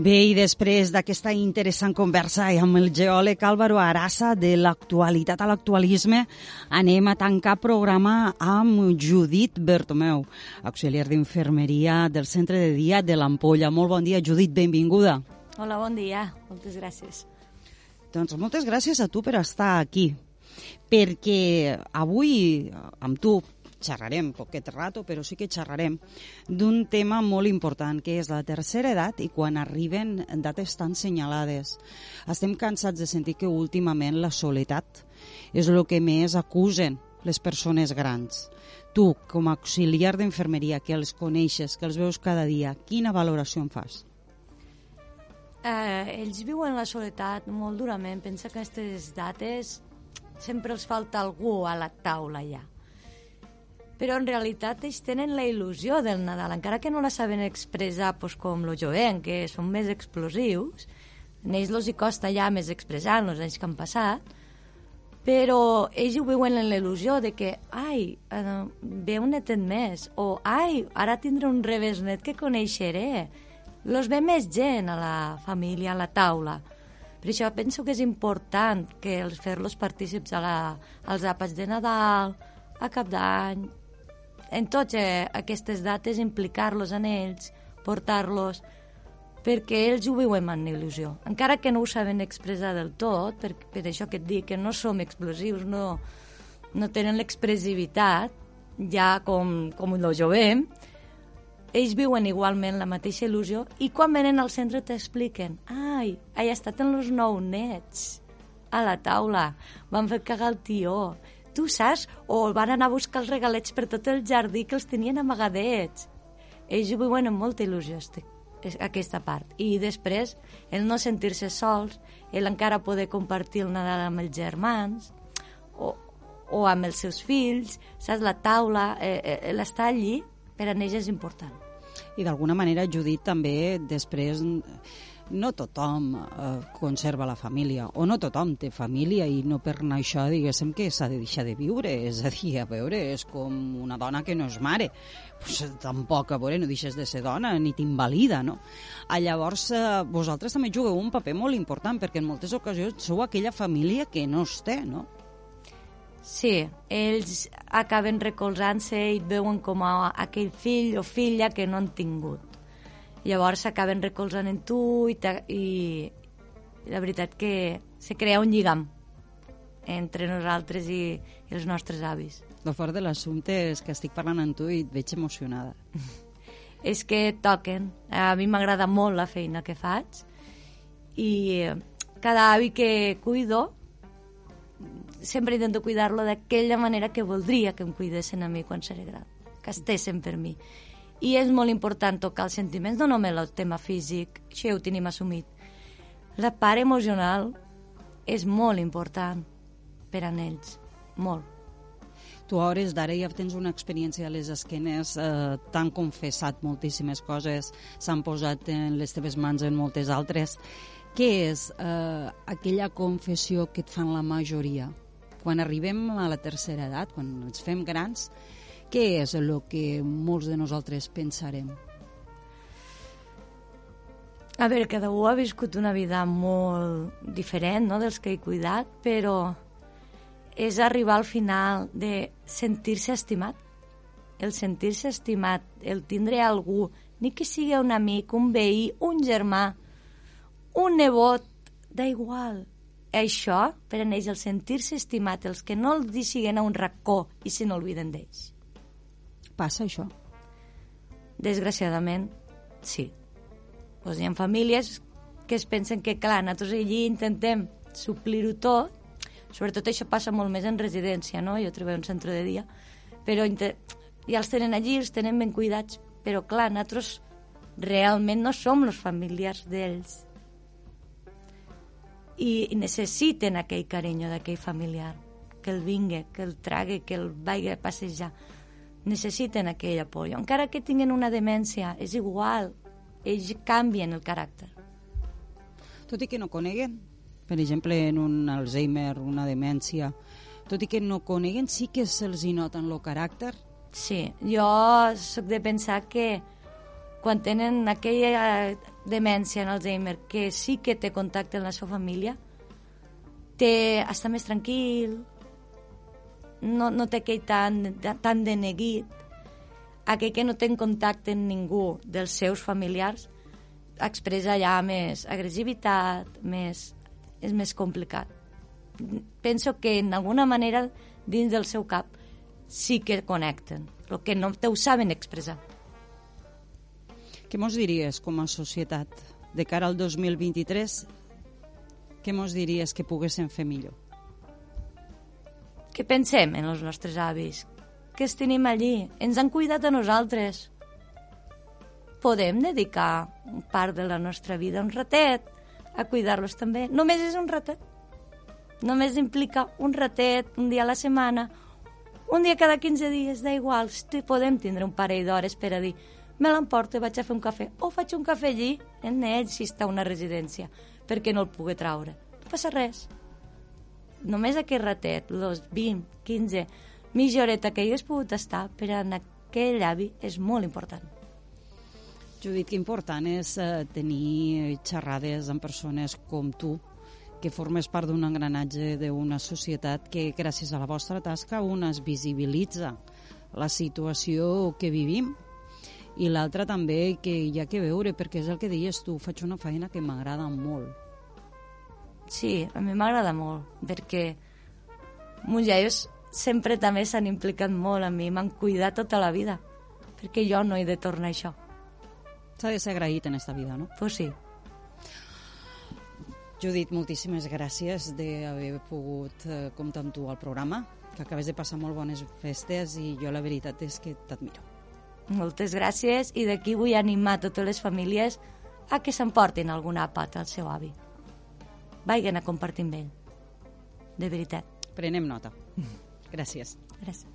Bé, i després d'aquesta interessant conversa amb el geòleg Álvaro Arasa de l'actualitat a l'actualisme, anem a tancar programa amb Judit Bertomeu, auxiliar d'infermeria del centre de dia de l'Ampolla. Molt bon dia, Judit, benvinguda. Hola, bon dia. Moltes gràcies. Doncs moltes gràcies a tu per estar aquí, perquè avui amb tu xerrarem poquet rato, però sí que xerrarem d'un tema molt important, que és la tercera edat i quan arriben dates tan senyalades. Estem cansats de sentir que últimament la soledat és el que més acusen les persones grans. Tu, com a auxiliar d'infermeria, que els coneixes, que els veus cada dia, quina valoració en fas? Eh, ells viuen la soledat molt durament. Pensa que aquestes dates sempre els falta algú a la taula ja però en realitat ells tenen la il·lusió del Nadal, encara que no la saben expressar pues, com lo jovent, que són més explosius, a ells els hi costa ja més expressar els anys que han passat, però ells ho veuen en l'il·lusió de que, ai, eh, ve un netet més, o ai, ara tindré un net que coneixeré. Los ve més gent a la família, a la taula. Per això penso que és important que els fer-los partícips a la, als àpats de Nadal, a cap d'any, en totes eh, aquestes dates implicar-los en ells, portar-los, perquè ells ho viuen amb il·lusió. Encara que no ho saben expressar del tot, per, per això que et dic que no som explosius, no, no tenen l'expressivitat, ja com, com el jovem, ells viuen igualment la mateixa il·lusió i quan venen al centre t'expliquen ai, he estat en els nou nets a la taula, van fer cagar el tió tu saps? O van anar a buscar els regalets per tot el jardí que els tenien amagadets. Ells ho viuen amb molta il·lusió, aquesta part. I després, el no sentir-se sols, el encara poder compartir el Nadal amb els germans, o, o amb els seus fills, saps? La taula, eh, eh, l'estar allí, per a ells és important. I d'alguna manera, Judit, també després no tothom eh, conserva la família, o no tothom té família i no per anar això diguéssim que s'ha de deixar de viure, és a dir, a veure, és com una dona que no és mare, pues, tampoc, a veure, no deixes de ser dona ni t'invalida, no? A ah, llavors, eh, vosaltres també jugueu un paper molt important, perquè en moltes ocasions sou aquella família que no es té, no? Sí, ells acaben recolzant-se i veuen com a aquell fill o filla que no han tingut Llavors s'acaben recolzant en tu i, i la veritat que se crea un lligam entre nosaltres i, i els nostres avis. El fort de l'assumpte és que estic parlant amb tu i et veig emocionada. és que toquen. A mi m'agrada molt la feina que faig i cada avi que cuido sempre intento cuidar-lo d'aquella manera que voldria que em cuidessin a mi quan seré gran, que estessin per mi i és molt important tocar els sentiments, no només el tema físic, això ja ho tenim assumit. La part emocional és molt important per a ells, molt. Tu a hores d'ara ja tens una experiència a les esquenes, eh, t'han confessat moltíssimes coses, s'han posat en les teves mans en moltes altres. Què és eh, aquella confessió que et fan la majoria? Quan arribem a la tercera edat, quan ens fem grans, què és el que molts de nosaltres pensarem? A veure, cada un ha viscut una vida molt diferent no, dels que he cuidat, però és arribar al final de sentir-se estimat. El sentir-se estimat, el tindre algú, ni que sigui un amic, un veí, un germà, un nebot, d'igual. Això, per a ells, el sentir-se estimat, els que no els deixiguen a un racó i se n'olviden d'ells passa això? Desgraciadament, sí. Pues hi ha famílies que es pensen que, clar, nosaltres allí intentem suplir-ho tot, sobretot això passa molt més en residència, no? Jo treballo en centre de dia, però ja els tenen allí, els tenen ben cuidats, però clar, nosaltres realment no som els familiars d'ells. I, necessiten aquell carinyo d'aquell familiar, que el vingui, que el trague, que el vagi a passejar necessiten aquell apoyo. Encara que tinguin una demència, és igual, ells canvien el caràcter. Tot i que no coneguen, per exemple, en un Alzheimer, una demència, tot i que no coneguen, sí que se'ls hi noten el caràcter? Sí, jo sóc de pensar que quan tenen aquella demència en Alzheimer que sí que té contacte amb la seva família, té, està més tranquil, no, no té aquell tan, tan de neguit, aquell que no té contacte amb ningú dels seus familiars, expressa ja més agressivitat, més, és més complicat. Penso que en alguna manera dins del seu cap sí que connecten, el que no te ho saben expressar. Què mos diries com a societat de cara al 2023? Què mos diries que poguéssim fer millor? Que pensem en els nostres avis, que els tenim allí, ens han cuidat a nosaltres. Podem dedicar part de la nostra vida un ratet a cuidar-los també. Només és un ratet. Només implica un ratet, un dia a la setmana, un dia cada 15 dies, da igual, podem tindre un parell d'hores per a dir me l'emporto i vaig a fer un cafè. O faig un cafè allí, en ell, si està una residència, perquè no el pugui traure. No passa res. Només aquest ratet, los 20, 15, mitja horeta que hi hagués pogut estar per a aquell avi és molt important. Judit, que important és eh, tenir xerrades amb persones com tu, que formes part d'un engranatge d'una societat que, gràcies a la vostra tasca, una es visibilitza la situació que vivim i l'altra també que hi ha que veure, perquè és el que deies tu, faig una feina que m'agrada molt. Sí, a mi m'agrada molt, perquè meus iaios sempre també s'han implicat molt a mi, m'han cuidat tota la vida, perquè jo no he de tornar a això. S'ha de ser agraït en esta vida, no? Pues sí. Judit, moltíssimes gràcies d'haver pogut eh, comptar amb tu al programa, que acabes de passar molt bones festes i jo la veritat és que t'admiro. Moltes gràcies i d'aquí vull animar totes les famílies a que s'emportin algun àpat al seu avi. Vagin a compartir amb ell. De veritat. Prenem nota. Gràcies. Gràcies.